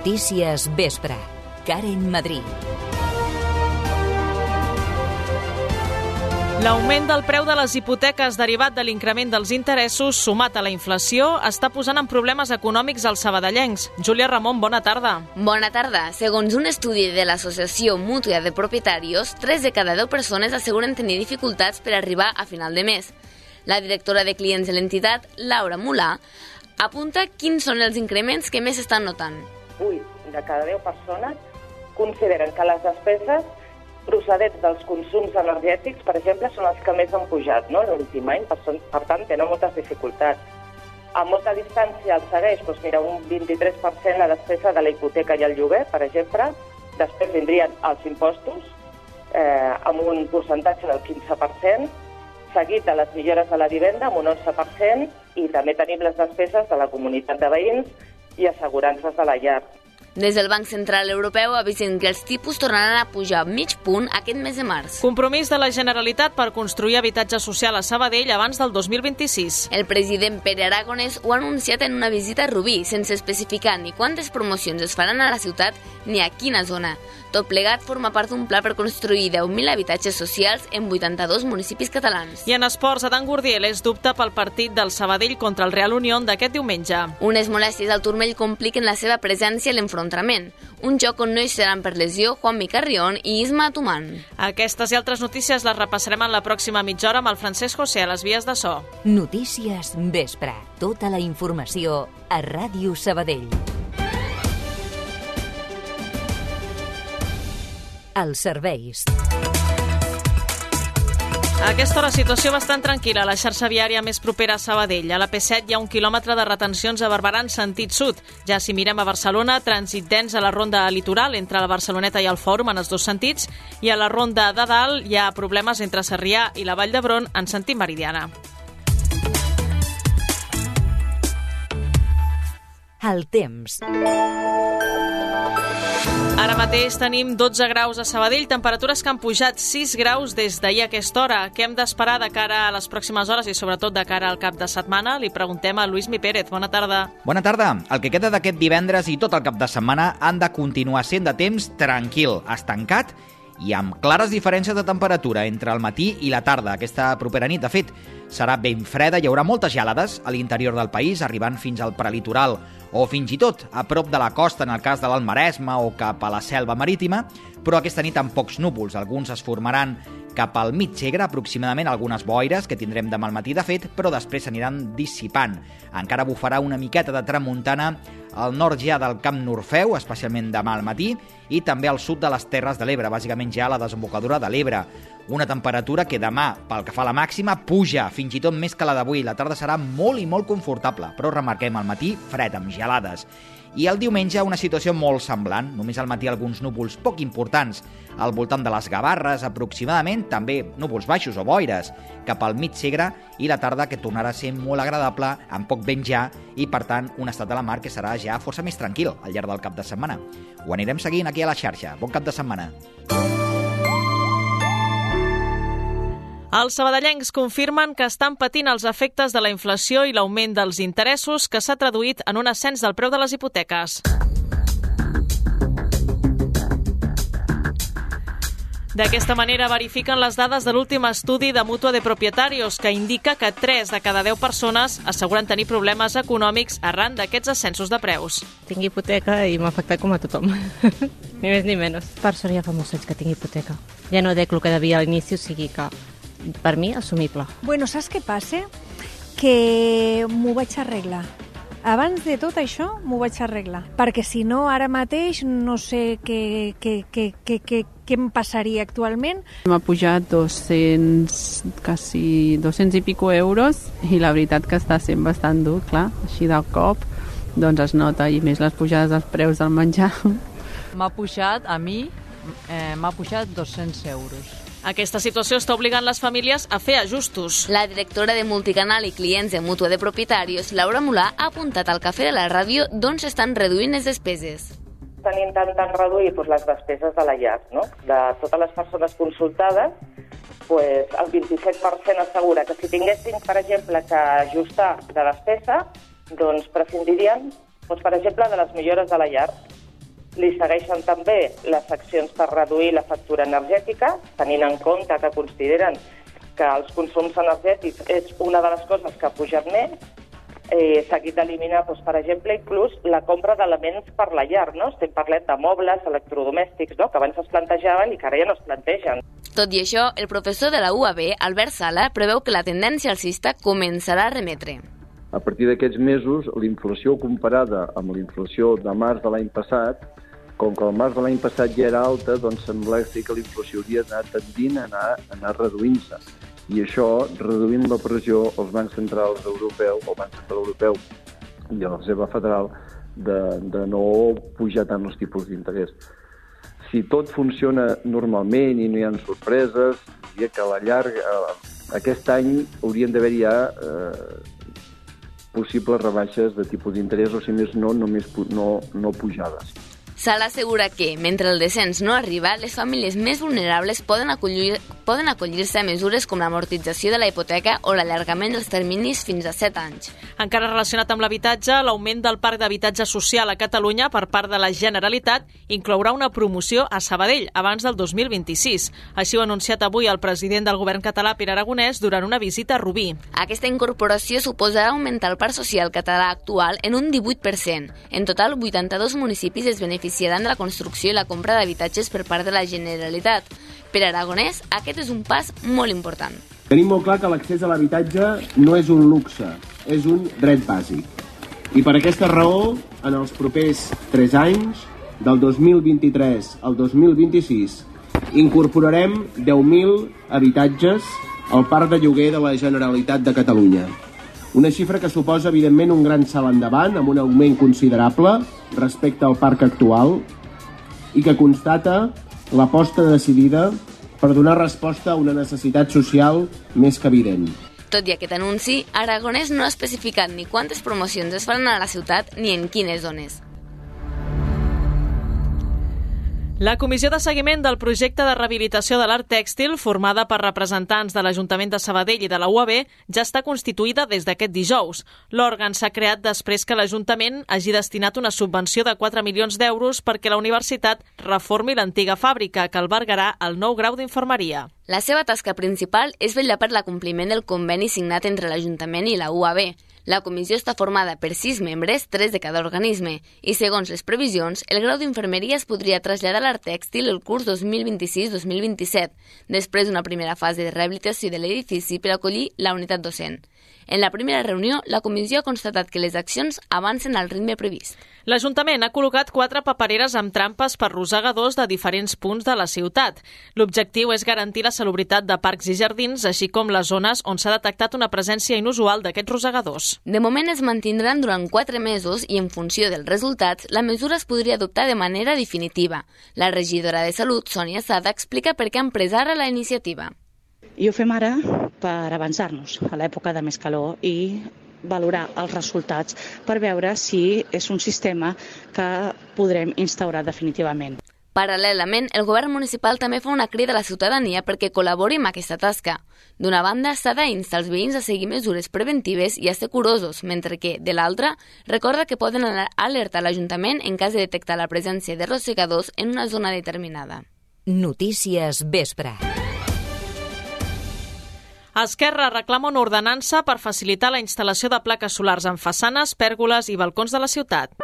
Notícies Vespre. Karen Madrid. L'augment del preu de les hipoteques derivat de l'increment dels interessos sumat a la inflació està posant en problemes econòmics als sabadellencs. Júlia Ramon, bona tarda. Bona tarda. Segons un estudi de l'Associació Mútua de Propietaris, 3 de cada 10 persones asseguren tenir dificultats per arribar a final de mes. La directora de clients de l'entitat, Laura Mulà, apunta quins són els increments que més s'estan notant. 8 de cada 10 persones consideren que les despeses procedents dels consums energètics, per exemple, són els que més han pujat no? l'últim any, per, per tant, tenen moltes dificultats. A molta distància el segueix, doncs mira, un 23% la despesa de la hipoteca i el lloguer, per exemple, després vindrien els impostos, eh, amb un percentatge del 15%, seguit de les millores de la vivenda amb un 11%, i també tenim les despeses de la comunitat de veïns i assegurances de la llar. Des del Banc Central Europeu avisen que els tipus tornaran a pujar mig punt aquest mes de març. Compromís de la Generalitat per construir habitatge social a Sabadell abans del 2026. El president Pere Aragonès ho ha anunciat en una visita a Rubí, sense especificar ni quantes promocions es faran a la ciutat ni a quina zona. Tot plegat forma part d'un pla per construir 10.000 habitatges socials en 82 municipis catalans. I en esports, Adan Gurdiel és dubte pel partit del Sabadell contra el Real Unión d'aquest diumenge. Unes molèsties al turmell compliquen la seva presència a l'enfrontament. Un joc on no hi seran per lesió Juan Micarrión i Isma Atuman. Aquestes i altres notícies les repassarem en la pròxima mitja hora amb el Francesc José a les vies de so. Notícies Vespre. Tota la informació a Ràdio Sabadell. Els serveis. A aquesta hora, situació bastant tranquil·la la xarxa viària més propera a Sabadell. A la P7 hi ha un quilòmetre de retencions a Barberà en sentit sud. Ja si mirem a Barcelona, trànsit dens a la ronda litoral entre la Barceloneta i el Fòrum en els dos sentits i a la ronda de dalt hi ha problemes entre Sarrià i la Vall d'Hebron en sentit meridiana. El temps. Ara mateix tenim 12 graus a Sabadell, temperatures que han pujat 6 graus des d'ahir a aquesta hora. Què hem d'esperar de cara a les pròximes hores i sobretot de cara al cap de setmana? Li preguntem a Lluís Mi Pérez. Bona tarda. Bona tarda. El que queda d'aquest divendres i tot el cap de setmana han de continuar sent de temps tranquil, estancat i amb clares diferències de temperatura entre el matí i la tarda aquesta propera nit. De fet, serà ben freda, hi haurà moltes gelades a l'interior del país, arribant fins al prelitoral o fins i tot a prop de la costa en el cas de l'Almaresme o cap a la selva marítima, però aquesta nit amb pocs núvols. Alguns es formaran cap al mig segre, aproximadament algunes boires que tindrem demà al matí de fet, però després s'aniran dissipant. Encara bufarà una miqueta de tramuntana al nord ja del Camp Norfeu, especialment demà al matí, i també al sud de les Terres de l'Ebre, bàsicament ja a la desembocadura de l'Ebre. Una temperatura que demà, pel que fa a la màxima, puja, fins i tot més que la d'avui. La tarda serà molt i molt confortable, però remarquem al matí fred, amb gelades. I el diumenge una situació molt semblant, només al matí alguns núvols poc importants al voltant de les Gavarres aproximadament, també núvols baixos o boires cap al mig segre i la tarda que tornarà a ser molt agradable, amb poc vent ja i per tant un estat de la mar que serà ja força més tranquil al llarg del cap de setmana. Ho anirem seguint aquí a la xarxa. Bon cap de setmana. Els sabadellencs confirmen que estan patint els efectes de la inflació i l'augment dels interessos que s'ha traduït en un ascens del preu de les hipoteques. D'aquesta manera verifiquen les dades de l'últim estudi de Mútua de Propietarios que indica que 3 de cada 10 persones asseguren tenir problemes econòmics arran d'aquests ascensos de preus. Tinc hipoteca i m'ha afectat com a tothom. ni més ni menys. Per sort ja fa molts anys que tinc hipoteca. Ja no dec el que devia a l'inici, o sigui que per mi, assumible. Bueno, saps què passa? Que m'ho vaig arreglar. Abans de tot això m'ho vaig arreglar, perquè si no ara mateix no sé què, què, què, què, què, què em passaria actualment. M'ha pujat 200, quasi 200 i pico euros i la veritat que està sent bastant dur, clar, així del cop doncs es nota i més les pujades dels preus del menjar. M'ha pujat, a mi, eh, m'ha pujat 200 euros. Aquesta situació està obligant les famílies a fer ajustos. La directora de Multicanal i Clients de Mútua de Propietaris, Laura Mulà, ha apuntat al cafè de la ràdio d'on s'estan reduint les despeses. Estan intentant reduir doncs, les despeses de la llar. No? De totes les persones consultades, pues, el 27% assegura que si tinguessin, per exemple, que ajustar de despesa, doncs prescindirien, doncs, per exemple, de les millores de la llar. Li segueixen també les accions per reduir la factura energètica, tenint en compte que consideren que els consums energètics és una de les coses que pujat més, eh, seguit d'eliminar, doncs, per exemple, inclús la compra d'elements per la llar. No? Estem parlant de mobles, electrodomèstics, no? que abans es plantejaven i que ara ja no es plantegen. Tot i això, el professor de la UAB, Albert Sala, preveu que la tendència alcista començarà a remetre. A partir d'aquests mesos, la inflació comparada amb la inflació de març de l'any passat, com que el març de l'any passat ja era alta, doncs sembla que la inflació hauria d'anar tendint a anar, a anar reduint-se. I això, reduint la pressió als bancs centrals europeus, el Banc Central Europeu i la Reserva Federal, de, de no pujar tant els tipus d'interès. Si tot funciona normalment i no hi ha sorpreses, diria que a la llarga, eh, aquest any haurien d'haver ja eh, possibles rebaixes de tipus d'interès o, si més no, només no, no pujades. Sala assegura que, mentre el descens no arriba, les famílies més vulnerables poden acollir poden acollir-se a mesures com l'amortització de la hipoteca o l'allargament dels terminis fins a 7 anys. Encara relacionat amb l'habitatge, l'augment del parc d'habitatge social a Catalunya per part de la Generalitat inclourà una promoció a Sabadell abans del 2026. Així ho ha anunciat avui el president del govern català, Pere Aragonès, durant una visita a Rubí. Aquesta incorporació suposarà augmentar el parc social català actual en un 18%. En total, 82 municipis es beneficiaran de la construcció i la compra d'habitatges per part de la Generalitat. Per Aragonès, aquest és un pas molt important. Tenim molt clar que l'accés a l'habitatge no és un luxe, és un dret bàsic. I per aquesta raó, en els propers 3 anys, del 2023 al 2026, incorporarem 10.000 habitatges al parc de lloguer de la Generalitat de Catalunya. Una xifra que suposa, evidentment, un gran salt endavant, amb un augment considerable respecte al parc actual i que constata l'aposta decidida per donar resposta a una necessitat social més que evident. Tot i aquest anunci, Aragonès no ha especificat ni quantes promocions es faran a la ciutat ni en quines zones. La comissió de seguiment del projecte de rehabilitació de l'art tèxtil, formada per representants de l'Ajuntament de Sabadell i de la UAB, ja està constituïda des d'aquest dijous. L'òrgan s'ha creat després que l'Ajuntament hagi destinat una subvenció de 4 milions d'euros perquè la universitat reformi l'antiga fàbrica que albergarà el nou grau d'infermeria. La seva tasca principal és vetllar per l'acompliment del conveni signat entre l'Ajuntament i la UAB. La comissió està formada per sis membres, tres de cada organisme, i segons les previsions, el grau d'infermeria es podria traslladar a l'art tèxtil el curs 2026-2027, després d'una primera fase de rehabilitació de l'edifici per acollir la unitat docent. En la primera reunió, la comissió ha constatat que les accions avancen al ritme previst. L'Ajuntament ha col·locat quatre papereres amb trampes per rosegadors de diferents punts de la ciutat. L'objectiu és garantir la salubritat de parcs i jardins, així com les zones on s'ha detectat una presència inusual d'aquests rosegadors. De moment es mantindran durant quatre mesos i, en funció dels resultats, la mesura es podria adoptar de manera definitiva. La regidora de Salut, Sònia Sada, explica per què han pres ara la iniciativa. I ho fem ara per avançar-nos a l'època de més calor i valorar els resultats per veure si és un sistema que podrem instaurar definitivament. Paral·lelament, el govern municipal també fa una crida a la ciutadania perquè col·labori amb aquesta tasca. D'una banda, s'ha d'instar els veïns a seguir mesures preventives i a ser curosos, mentre que, de l'altra, recorda que poden alertar l'Ajuntament en cas de detectar la presència de rosegadors en una zona determinada. Notícies Vespre. Esquerra reclama una ordenança per facilitar la instal·lació de plaques solars en façanes, pèrgoles i balcons de la ciutat.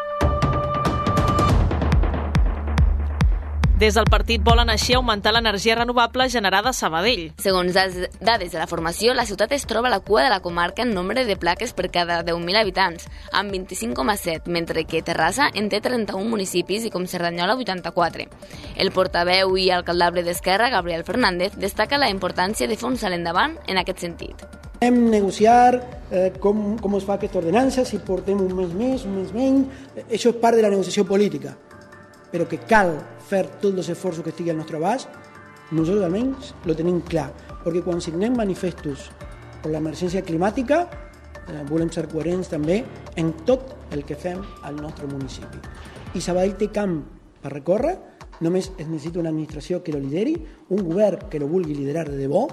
Des del partit volen així augmentar l'energia renovable generada a Sabadell. Segons dades de la formació, la ciutat es troba a la cua de la comarca en nombre de plaques per cada 10.000 habitants, amb 25,7, mentre que Terrassa en té 31 municipis i com Cerdanyola 84. El portaveu i alcaldable d'Esquerra, Gabriel Fernández, destaca la importància de fer un salt endavant en aquest sentit. Hem negociar eh, com, com es fa aquesta ordenança, si portem un mes més, un mes menys, això és part de la negociació política, però que cal fer tots els esforços que estigui al nostre abast, nosaltres almenys lo tenim clar, perquè quan signem manifestos per l'emergència climàtica eh, volem ser coherents també en tot el que fem al nostre municipi. I Sabadell té camp per recórrer, només es necessita una administració que lo lideri, un govern que lo vulgui liderar de debò,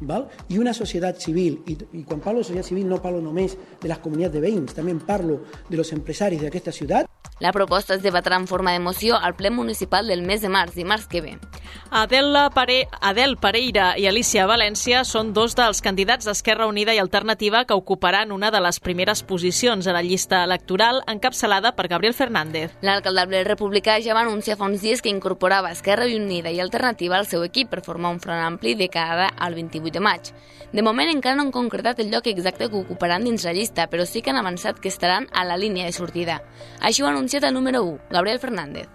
val? i una societat civil. I, I quan parlo de societat civil no parlo només de les comunitats de veïns, també parlo de los empresaris d'aquesta ciutat, La proposta es debatrà en forma de moció al ple municipal del mes de març, dimarts que ve. Adela Pare... Adel Pereira i Alicia València són dos dels candidats d'Esquerra Unida i Alternativa que ocuparan una de les primeres posicions a la llista electoral encapçalada per Gabriel Fernández. L'alcaldable republicà ja va anunciar fa uns dies que incorporava Esquerra Unida i Alternativa al seu equip per formar un front ampli de cara al 28 de maig. De moment encara no han concretat el lloc exacte que ocuparan dins la llista, però sí que han avançat que estaran a la línia de sortida. Així ho el número 1, Gabriel Fernández.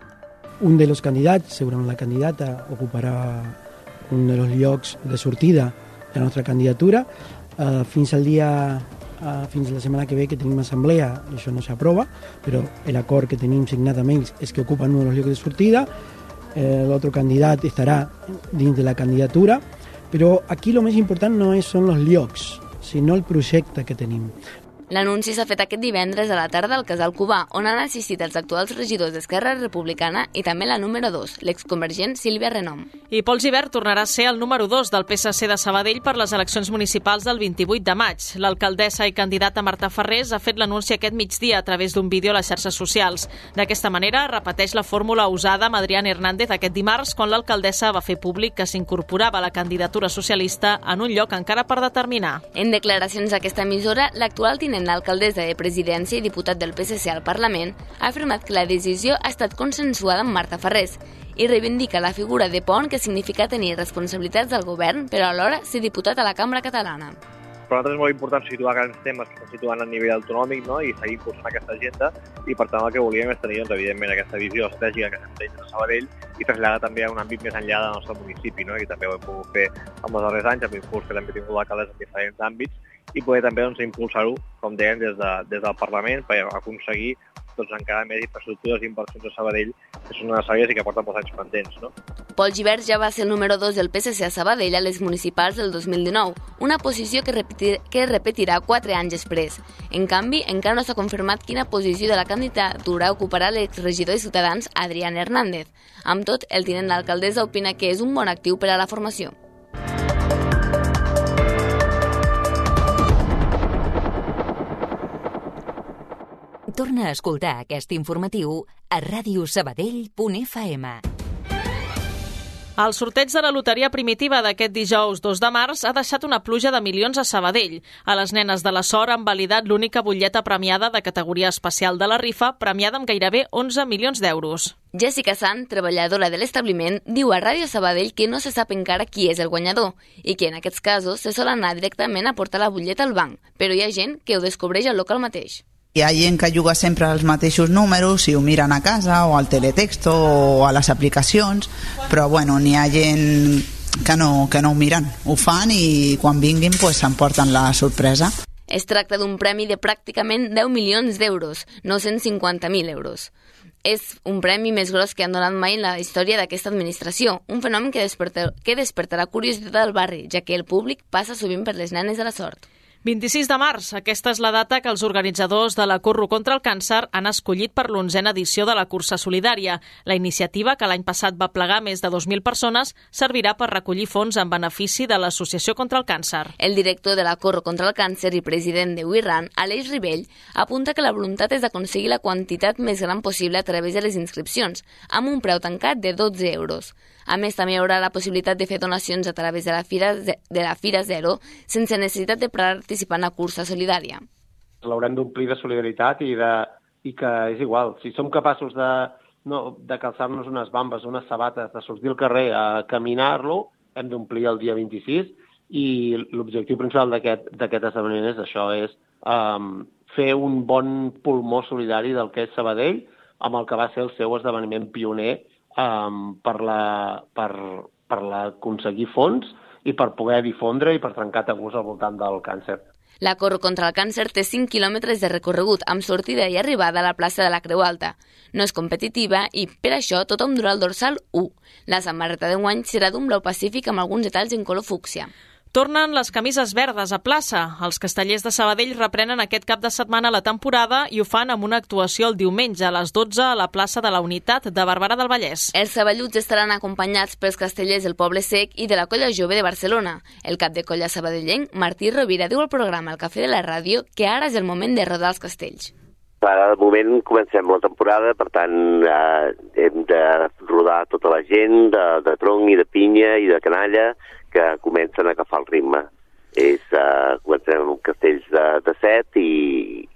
Un de los candidats, segurament la candidata, ocuparà un de los llocs de sortida de la nostra candidatura. Uh, fins al dia uh, fins la setmana que ve que tenim assemblea, això no s'aprova, però l'acord que tenim signat amb ells és que ocupen un dels llocs de sortida, eh, l'altre candidat estarà dins de la candidatura, però aquí el més important no és, són els llocs, sinó el projecte que tenim. L'anunci s'ha fet aquest divendres a la tarda al Casal Cubà, on han assistit els actuals regidors d'Esquerra Republicana i també la número 2, l'exconvergent Sílvia Renom. I Pol Givert tornarà a ser el número 2 del PSC de Sabadell per les eleccions municipals del 28 de maig. L'alcaldessa i candidata Marta Ferrés ha fet l'anunci aquest migdia a través d'un vídeo a les xarxes socials. D'aquesta manera, repeteix la fórmula usada amb Adrián Hernández aquest dimarts, quan l'alcaldessa va fer públic que s'incorporava a la candidatura socialista en un lloc encara per determinar. En declaracions a aquesta emissora, l'actual tinent l'alcaldessa de Presidència i diputat del PSC al Parlament ha afirmat que la decisió ha estat consensuada amb Marta Ferrés i reivindica la figura de pont que significa tenir responsabilitats del govern, però alhora ser diputat a la Cambra Catalana. Per nosaltres és molt important situar grans temes que estan situant a nivell autonòmic no? i seguir impulsant aquesta agenda i per tant el que volíem és tenir doncs, evidentment aquesta visió estratègica que tenint a Sabadell i traslladar també a un àmbit més enllà del nostre municipi no? i també ho hem pogut fer en els darrers anys amb l'impuls que també tingut en diferents àmbits i poder també doncs, impulsar-ho, com deien, des, de, des del Parlament per aconseguir doncs, encara més infraestructures i inversions a Sabadell que són necessàries i que porten molts anys pendents. No? Pol Givert ja va ser el número 2 del PSC a Sabadell a les municipals del 2019, una posició que, repetir, que repetirà 4 anys després. En canvi, encara no s'ha confirmat quina posició de la candidatura ocuparà l'exregidor de Ciutadans Adrián Hernández. Amb tot, el tinent d'alcaldessa opina que és un bon actiu per a la formació. Torna a escoltar aquest informatiu a radiosabadell.fm. El sorteig de la loteria primitiva d'aquest dijous 2 de març ha deixat una pluja de milions a Sabadell. A les nenes de la sort han validat l'única butlleta premiada de categoria especial de la rifa, premiada amb gairebé 11 milions d'euros. Jessica Sant, treballadora de l'establiment, diu a Ràdio Sabadell que no se sap encara qui és el guanyador i que en aquests casos se sol anar directament a portar la butlleta al banc, però hi ha gent que ho descobreix al local mateix. Hi ha gent que juga sempre als mateixos números i ho miren a casa o al teletexto o a les aplicacions, però bueno, n'hi ha gent que no, que no ho miren, ho fan i quan vinguin pues, la sorpresa. Es tracta d'un premi de pràcticament 10 milions d'euros, 950.000 euros. És un premi més gros que han donat mai en la història d'aquesta administració, un fenomen que, despertar, que despertarà curiositat al barri, ja que el públic passa sovint per les nenes de la sort. 26 de març. Aquesta és la data que els organitzadors de la Corro contra el Càncer han escollit per l'onzena edició de la cursa solidària. La iniciativa, que l'any passat va plegar més de 2.000 persones, servirà per recollir fons en benefici de l'Associació contra el Càncer. El director de la Corro contra el Càncer i president de WIRAN, Aleix Ribell, apunta que la voluntat és aconseguir la quantitat més gran possible a través de les inscripcions, amb un preu tancat de 12 euros. A més, també hi haurà la possibilitat de fer donacions a través de la Fira, de la Fira Zero sense necessitat de participar en la cursa solidària. L'haurem d'omplir de solidaritat i, de, i que és igual. Si som capaços de, no, de calçar-nos unes bambes, unes sabates, de sortir al carrer a caminar-lo, hem d'omplir el dia 26 i l'objectiu principal d'aquest esdeveniment és això, és um, fer un bon pulmó solidari del que és Sabadell amb el que va ser el seu esdeveniment pioner um, per, la, per, per la aconseguir fons i per poder difondre i per trencar tabús al voltant del càncer. La Corro contra el càncer té 5 quilòmetres de recorregut amb sortida i arribada a la plaça de la Creu Alta. No és competitiva i, per això, tothom durà el dorsal 1. La samarreta d'enguany serà d'un blau pacífic amb alguns detalls en color fúcsia. Tornen les camises verdes a plaça. Els castellers de Sabadell reprenen aquest cap de setmana la temporada i ho fan amb una actuació el diumenge a les 12 a la plaça de la Unitat de Barberà del Vallès. Els saballuts estaran acompanyats pels castellers del Poble Sec i de la Colla Jove de Barcelona. El cap de colla sabadellenc, Martí Rovira, diu al programa El Cafè de la Ràdio que ara és el moment de rodar els castells. ara de moment comencem la temporada, per tant eh, hem de rodar tota la gent de, de tronc i de pinya i de canalla que comencen a agafar el ritme. És, eh, comencem amb castells de, de set i,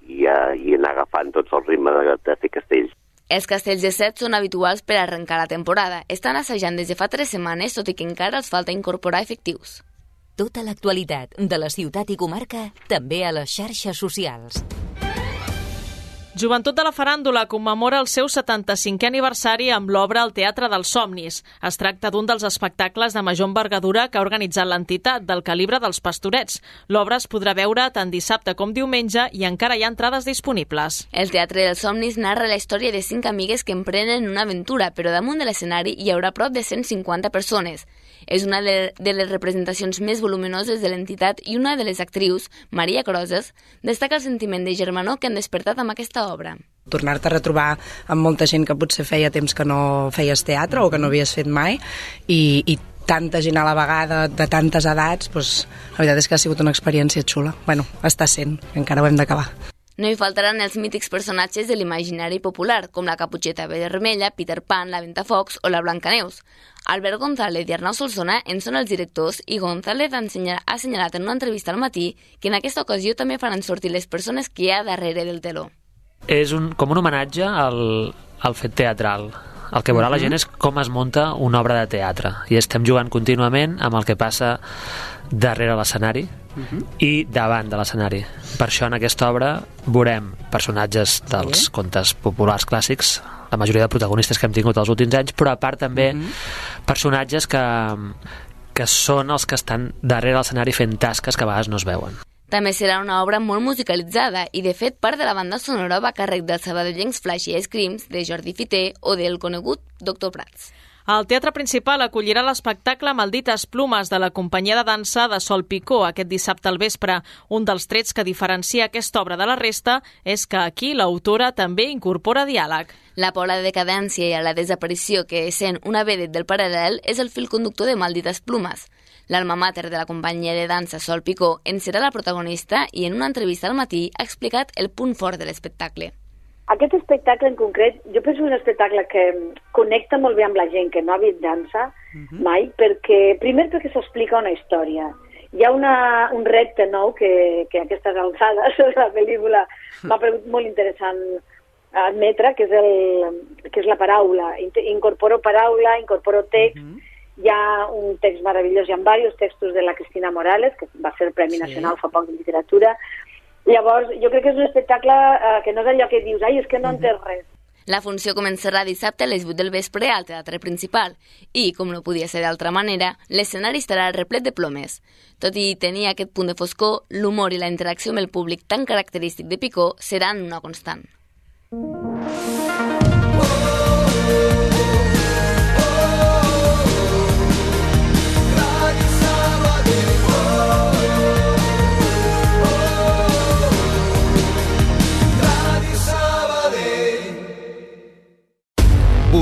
i, uh, i anar agafant tots el ritme de, de fer castells. Els castells de set són habituals per arrencar la temporada. Estan assajant des de fa tres setmanes, tot i que encara els falta incorporar efectius. Tota l'actualitat de la ciutat i comarca també a les xarxes socials. Joventut de la Faràndula commemora el seu 75è aniversari amb l'obra al Teatre dels Somnis. Es tracta d'un dels espectacles de major envergadura que ha organitzat l'entitat del calibre dels Pastorets. L'obra es podrà veure tant dissabte com diumenge i encara hi ha entrades disponibles. El Teatre dels Somnis narra la història de cinc amigues que emprenen una aventura, però damunt de l'escenari hi haurà prop de 150 persones. És una de, les representacions més voluminoses de l'entitat i una de les actrius, Maria Crozes, destaca el sentiment de germanor que han despertat amb aquesta obra tornar-te a retrobar amb molta gent que potser feia temps que no feies teatre o que no havies fet mai i, i tanta gent a la vegada, de tantes edats, doncs, la veritat és que ha sigut una experiència xula. bueno, està sent, encara ho hem d'acabar. No hi faltaran els mítics personatges de l'imaginari popular, com la Caputxeta Vermella, Peter Pan, la Ventafocs o la Blancaneus. Albert González i Arnau Solsona en són els directors i González ha assenyalat en una entrevista al matí que en aquesta ocasió també faran sortir les persones que hi ha darrere del teló. És un, com un homenatge al, al fet teatral, el que veurà uh -huh. la gent és com es munta una obra de teatre i estem jugant contínuament amb el que passa darrere l'escenari uh -huh. i davant de l'escenari. Per això en aquesta obra veurem personatges dels sí. contes populars clàssics, la majoria de protagonistes que hem tingut els últims anys, però a part també uh -huh. personatges que, que són els que estan darrere l'escenari fent tasques que a vegades no es veuen. També serà una obra molt musicalitzada i, de fet, part de la banda sonora va a càrrec dels sabadellencs Flash i Ice Creams, de Jordi Fité o del conegut Doctor Prats. El Teatre Principal acollirà l'espectacle Maldites Plumes de la companyia de dansa de Sol Picó aquest dissabte al vespre. Un dels trets que diferencia aquesta obra de la resta és que aquí l'autora també incorpora diàleg. La por a la decadència i a la desaparició que, sent una vedet del paral·lel, és el fil conductor de Maldites Plumes. L'alma mater de la companyia de dansa Sol Picó en serà la protagonista i en una entrevista al matí ha explicat el punt fort de l'espectacle. Aquest espectacle en concret, jo penso un espectacle que connecta molt bé amb la gent que no ha vist dansa uh mhm. -huh. mai, perquè, primer perquè s'explica una història. Hi ha una, un repte nou que, que aquestes alçades de la pel·lícula m'ha paregut molt interessant admetre, que és, el, que és la paraula. Incorporo paraula, incorporo text, uh mhm. -huh. Hi ha un text meravellós, hi ha diversos textos de la Cristina Morales, que va ser el Premi sí. Nacional fa poc de Literatura, Llavors, jo crec que és un espectacle eh, que no és allò que dius, ai, és que no entès res. La funció començarà dissabte a les 8 del vespre al Teatre Principal i, com no podia ser d'altra manera, l'escenari estarà replet de plomes. Tot i tenir aquest punt de foscor, l'humor i la interacció amb el públic tan característic de Picó seran una constant.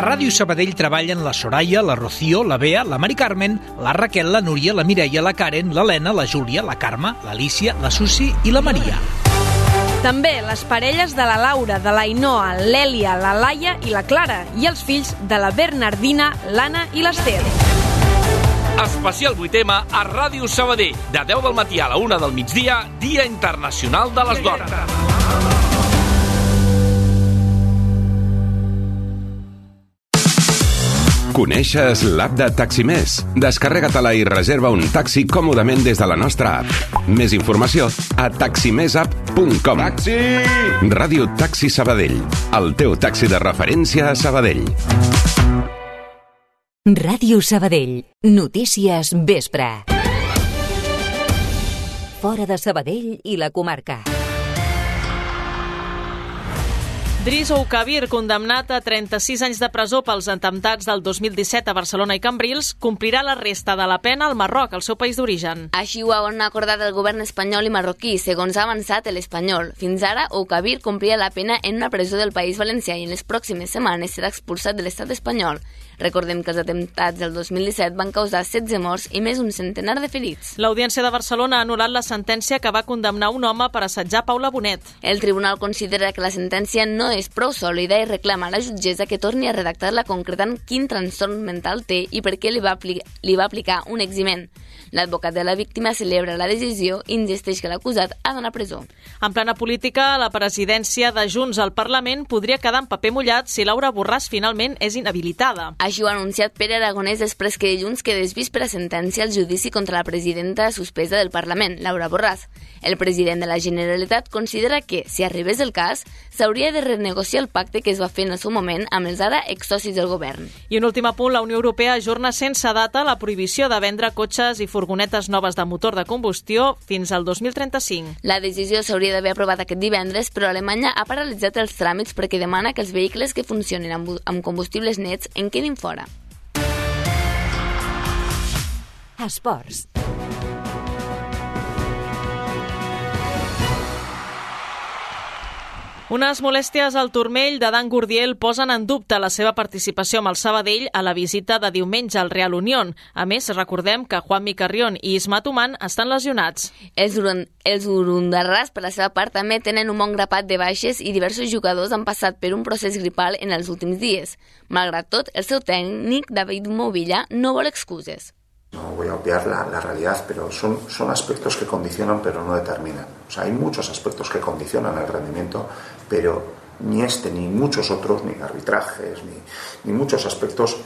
A Ràdio Sabadell treballen la Soraya, la Rocío, la Bea, la Mari Carmen, la Raquel, la Núria, la Mireia, la Karen, l'Helena, la Júlia, la Carme, l'Alícia, la Susi i la Maria. També les parelles de la Laura, de la Inoa, l'Èlia, la Laia i la Clara i els fills de la Bernardina, l'Anna i l'Ester. Especial 8M a Ràdio Sabadell, de 10 del matí a la 1 del migdia, Dia Internacional de les Dones. Coneixes l'app de Taximés? Descarrega-te-la i reserva un taxi còmodament des de la nostra app. Més informació a taximesapp.com. Taxi! Ràdio Taxi Sabadell, el teu taxi de referència a Sabadell. Ràdio Sabadell. Notícies vespre. Fora de Sabadell i la comarca. Dris Oukabir, condemnat a 36 anys de presó pels atemptats del 2017 a Barcelona i Cambrils, complirà la resta de la pena al Marroc, el seu país d'origen. Així ho han acordat el govern espanyol i marroquí, segons ha avançat l'Espanyol. Fins ara, Oukabir complia la pena en una presó del País Valencià i en les pròximes setmanes serà expulsat de l'estat espanyol. Recordem que els atemptats del 2017 van causar 16 morts i més d'un centenar de ferits. L'Audiència de Barcelona ha anul·lat la sentència que va condemnar un home per assetjar Paula Bonet. El tribunal considera que la sentència no és prou sòlida i reclama a la jutgessa que torni a redactar-la concretant quin trastorn mental té i per què li va, li va aplicar un eximent. L'advocat de la víctima celebra la decisió i insisteix que l'acusat ha d'anar a presó. En plana política, la presidència de Junts al Parlament podria quedar en paper mullat si Laura Borràs finalment és inhabilitada. Així ho ha anunciat Pere Aragonès després que dilluns quedés vist per a sentència el judici contra la presidenta suspesa del Parlament, Laura Borràs. El president de la Generalitat considera que, si arribés el cas, s'hauria de renegociar el pacte que es va fer en el seu moment amb els ara exsocis del govern. I un últim apunt, la Unió Europea ajorna sense data la prohibició de vendre cotxes i furgonetes noves de motor de combustió fins al 2035. La decisió s'hauria d'haver aprovat aquest divendres, però Alemanya ha paralitzat els tràmits perquè demana que els vehicles que funcionin amb, amb combustibles nets en quedin fora. Esports. Unes molèsties al turmell de Dan Gurdiel posen en dubte la seva participació amb el Sabadell a la visita de diumenge al Real Unión. A més, recordem que Juan Micarrión i Isma Tuman estan lesionats. Els, urun els urundarràs, per la seva part, també tenen un bon grapat de baixes i diversos jugadors han passat per un procés gripal en els últims dies. Malgrat tot, el seu tècnic, David Movilla, no vol excuses. No voy a obviar la, la, realidad, pero son, son aspectos que condicionan pero no determinan. O sea, hay muchos aspectos que condicionan el rendimiento, pero ni este, ni muchos otros, ni arbitrajes, ni, ni muchos aspectos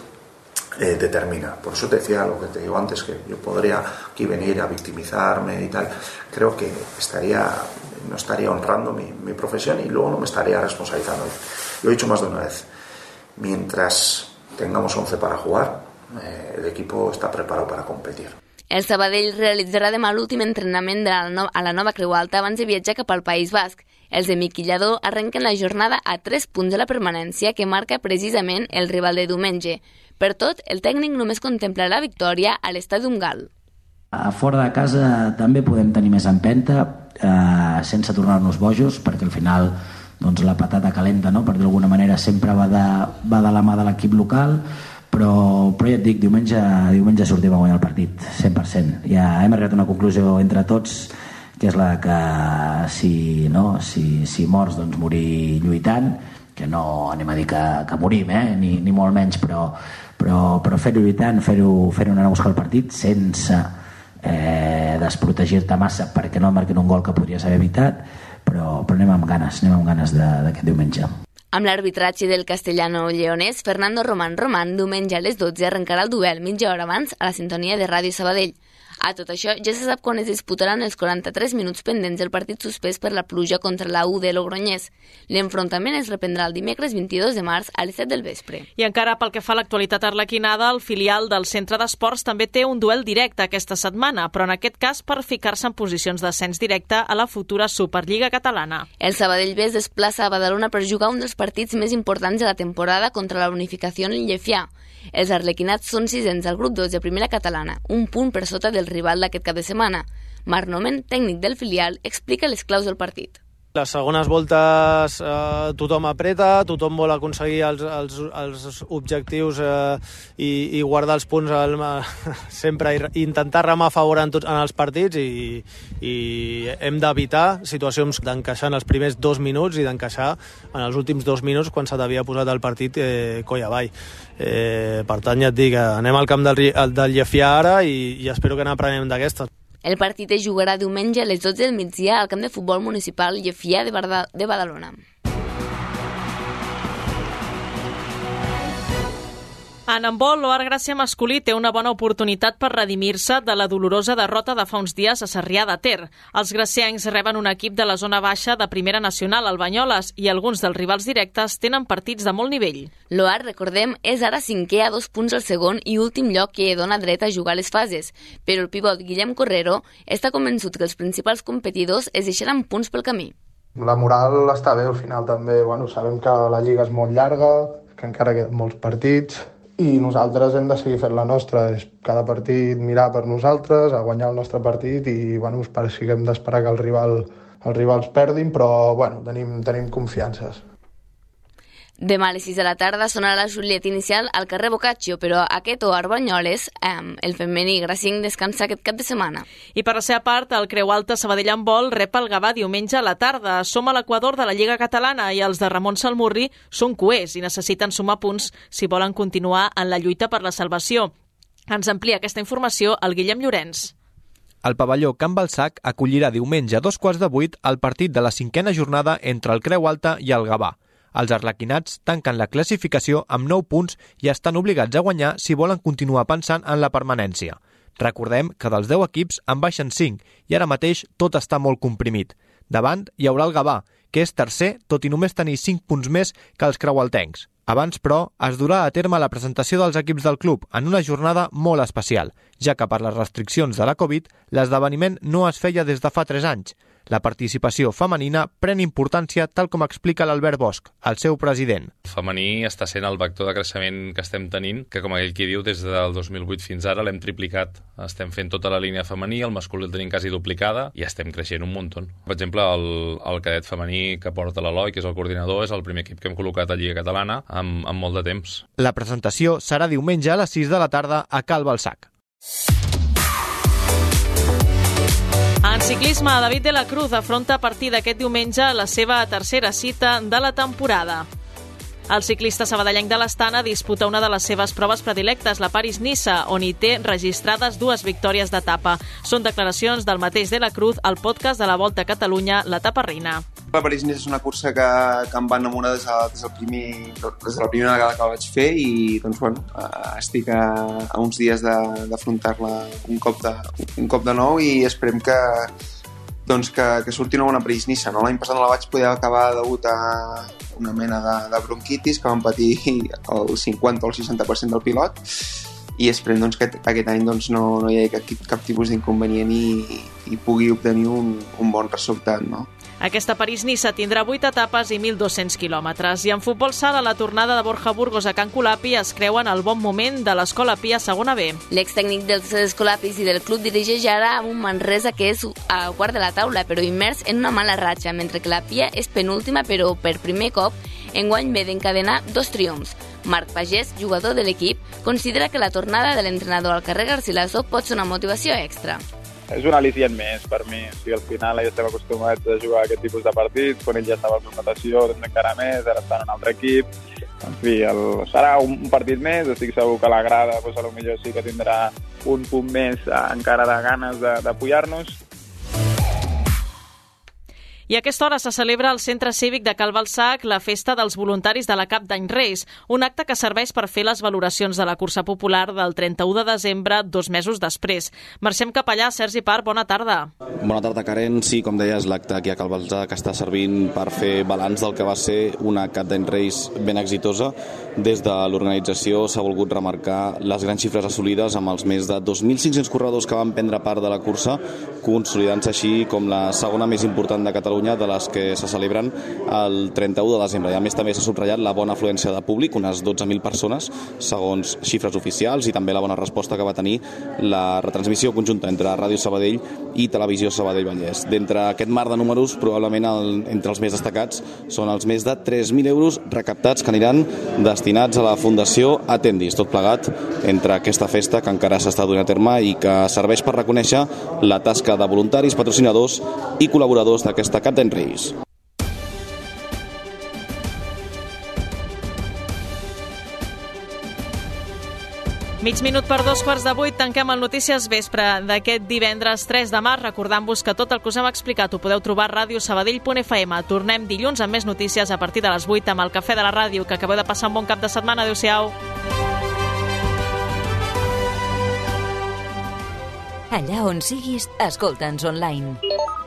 eh, determina. Por eso te decía lo que te digo antes, que yo podría aquí venir a victimizarme y tal. Creo que estaría, no estaría honrando mi, mi profesión y luego no me estaría responsabilizando. Lo he dicho más de una vez. Mientras tengamos 11 para jugar, eh, el equipo está preparado para competir. El Sabadell realitzarà demà l'últim entrenament de la no a la nova Creu Alta abans de viatjar cap al País Basc. Els de Miquillador arrenquen la jornada a 3 punts de la permanència que marca precisament el rival de diumenge. Per tot, el tècnic només contempla la victòria a l'estadi Gal. A fora de casa també podem tenir més empenta eh, sense tornar-nos bojos perquè al final doncs, la patata calenta, no? per d'alguna manera sempre va de, va de la mà de l'equip local però, però ja et dic, diumenge, diumenge sortim a guanyar el partit, 100%. Ja hem arribat a una conclusió entre tots que és la que si, no, si, si mors, doncs morir lluitant, que no anem a dir que, que morim, eh? ni, ni molt menys, però, però, però fer-ho lluitant, fer-ho fer anar a buscar el partit sense eh, desprotegir-te massa perquè no marquin un gol que podries haver evitat, però, però anem amb ganes, anem amb ganes d'aquest diumenge. Amb l'arbitratge del castellano lleonès, Fernando Román Román, diumenge a les 12 arrencarà el duel mitja hora abans a la sintonia de Ràdio Sabadell. A tot això, ja se sap quan es disputaran els 43 minuts pendents del partit suspès per la pluja contra la U de Logroñés. L'enfrontament es reprendrà el dimecres 22 de març a les 7 del vespre. I encara pel que fa a l'actualitat arlequinada, el filial del Centre d'Esports també té un duel directe aquesta setmana, però en aquest cas per ficar-se en posicions d'ascens directe a la futura Superliga catalana. El Sabadell B es desplaça a Badalona per jugar un dels partits més importants de la temporada contra la unificació en Llefià. Els arlequinats són sisens al grup 2 de primera catalana, un punt per sota del rival d'aquest cap de setmana. Marc Nomen, tècnic del filial, explica les claus del partit. Les segones voltes eh, tothom apreta, tothom vol aconseguir els, els, els objectius eh, i, i guardar els punts al, sempre i intentar remar a favor en, tots, en els partits i, i hem d'evitar situacions d'encaixar en els primers dos minuts i d'encaixar en els últims dos minuts quan se t'havia posat el partit eh, coll avall. Eh, per tant, ja et dic, anem al camp del, del Llefià ara i, i espero que n'aprenem d'aquestes. El partit es jugarà diumenge a les 12 del migdia al camp de futbol municipal Llefià de, de Badalona. En handbol, l'Oar Gràcia masculí té una bona oportunitat per redimir-se de la dolorosa derrota de fa uns dies a Sarrià de Ter. Els graciencs reben un equip de la zona baixa de Primera Nacional, al Banyoles, i alguns dels rivals directes tenen partits de molt nivell. L'Oar, recordem, és ara cinquè a dos punts al segon i últim lloc que dona dret a jugar les fases, però el pivot Guillem Correro està convençut que els principals competidors es deixaran punts pel camí. La moral està bé, al final també, bueno, sabem que la lliga és molt llarga, que encara queden molts partits, i nosaltres hem de seguir fent la nostra, és cada partit mirar per nosaltres, a guanyar el nostre partit i bueno, que hem d'esperar que el rival, els rivals perdin, però bueno, tenim, tenim confiances. Demà a les 6 de la tarda sonarà la Julieta inicial al carrer Boccaccio, però aquest o Arbanyoles, eh, el femení Gracinc, descansa aquest cap de setmana. I per la seva part, el Creu Alta Sabadell en vol rep el Gavà diumenge a la tarda. Som a l'equador de la Lliga Catalana i els de Ramon Salmurri són coers i necessiten sumar punts si volen continuar en la lluita per la salvació. Ens amplia aquesta informació el Guillem Llorenç. El pavelló Can Balsac acollirà diumenge a dos quarts de vuit el partit de la cinquena jornada entre el Creu Alta i el Gavà. Els arlequinats tanquen la classificació amb 9 punts i estan obligats a guanyar si volen continuar pensant en la permanència. Recordem que dels 10 equips en baixen 5 i ara mateix tot està molt comprimit. Davant hi haurà el Gavà, que és tercer, tot i només tenir 5 punts més que els creualtencs. Abans, però, es durà a terme la presentació dels equips del club en una jornada molt especial, ja que per les restriccions de la Covid l'esdeveniment no es feia des de fa 3 anys. La participació femenina pren importància tal com explica l'Albert Bosch, el seu president. Femení està sent el vector de creixement que estem tenint, que com ell qui diu, des del 2008 fins ara l'hem triplicat. Estem fent tota la línia femení, el masculí el tenim quasi duplicada i estem creixent un munt. Per exemple, el, el cadet femení que porta l'Eloi, que és el coordinador, és el primer equip que hem col·locat a Lliga Catalana amb, amb molt de temps. La presentació serà diumenge a les 6 de la tarda a Cal Balsac. Ciclisme, David de la Cruz afronta a partir d'aquest diumenge la seva tercera cita de la temporada. El ciclista sabadellenc de l'Estana disputa una de les seves proves predilectes, la París-Nissa, on hi té registrades dues victòries d'etapa. Són declaracions del mateix de la Cruz al podcast de la Volta a Catalunya, l'etapa reina. La París-Niça és una cursa que, que em va enamorar des, de, des, del primer, des de la primera vegada que la vaig fer i doncs, bueno, estic a, a uns dies d'afrontar-la un, cop de, un cop de nou i esperem que, doncs que, que surti una bona París-Niça. No? L'any passat no la vaig poder acabar degut a una mena de, de bronquitis que van patir el 50 o el 60% del pilot i esperem doncs, que aquest any doncs, no, no hi hagi cap, cap tipus d'inconvenient i, i pugui obtenir un, un bon resultat. No? Aquesta París-Nissa tindrà 8 etapes i 1.200 quilòmetres. I en futbol sala, la tornada de Borja Burgos a Can Colapi es creuen el bon moment de l'Escola Pia segona B. L'extècnic dels Escolapis i del club dirigeix ara un Manresa que és a quart de la taula, però immers en una mala ratxa, mentre que la Pia és penúltima, però per primer cop enguany ve d'encadenar dos triomfs. Marc Pagès, jugador de l'equip, considera que la tornada de l'entrenador al carrer Garcilaso pot ser una motivació extra és un al·licient més per mi. O sigui, al final ja estem acostumats a jugar a aquest tipus de partits, quan ell ja estava en natació, doncs encara més, ara està en un altre equip. En fi, el, serà un partit més, estic segur que la grada doncs, millor sí que tindrà un punt més encara de ganes d'apoyar-nos i a aquesta hora se celebra al Centre Cívic de Cal Balsac la festa dels voluntaris de la Cap d'Any Reis, un acte que serveix per fer les valoracions de la cursa popular del 31 de desembre, dos mesos després. Marxem cap allà. Sergi Par, bona tarda. Bona tarda, Karen. Sí, com deies, l'acte aquí a Cal Balsac està servint per fer balanç del que va ser una Cap d'Any Reis ben exitosa. Des de l'organització s'ha volgut remarcar les grans xifres assolides amb els més de 2.500 corredors que van prendre part de la cursa, consolidant-se així com la segona més important de Catalunya Catalunya de les que se celebren el 31 de desembre. I a més també s'ha subratllat la bona afluència de públic, unes 12.000 persones, segons xifres oficials, i també la bona resposta que va tenir la retransmissió conjunta entre Ràdio Sabadell i Televisió Sabadell Vallès. D'entre aquest mar de números, probablement el, entre els més destacats són els més de 3.000 euros recaptats que aniran destinats a la Fundació Atendis, tot plegat entre aquesta festa que encara s'està donant a terme i que serveix per reconèixer la tasca de voluntaris, patrocinadors i col·laboradors d'aquesta Cap d'en Reis. Mig minut per dos quarts de vuit, tanquem el Notícies Vespre d'aquest divendres 3 de març, recordant-vos que tot el que us hem explicat ho podeu trobar a radiosabadell.fm. Tornem dilluns amb més notícies a partir de les 8 amb el Cafè de la Ràdio, que acabeu de passar un bon cap de setmana. Adéu-siau. Allà on siguis, escolta'ns online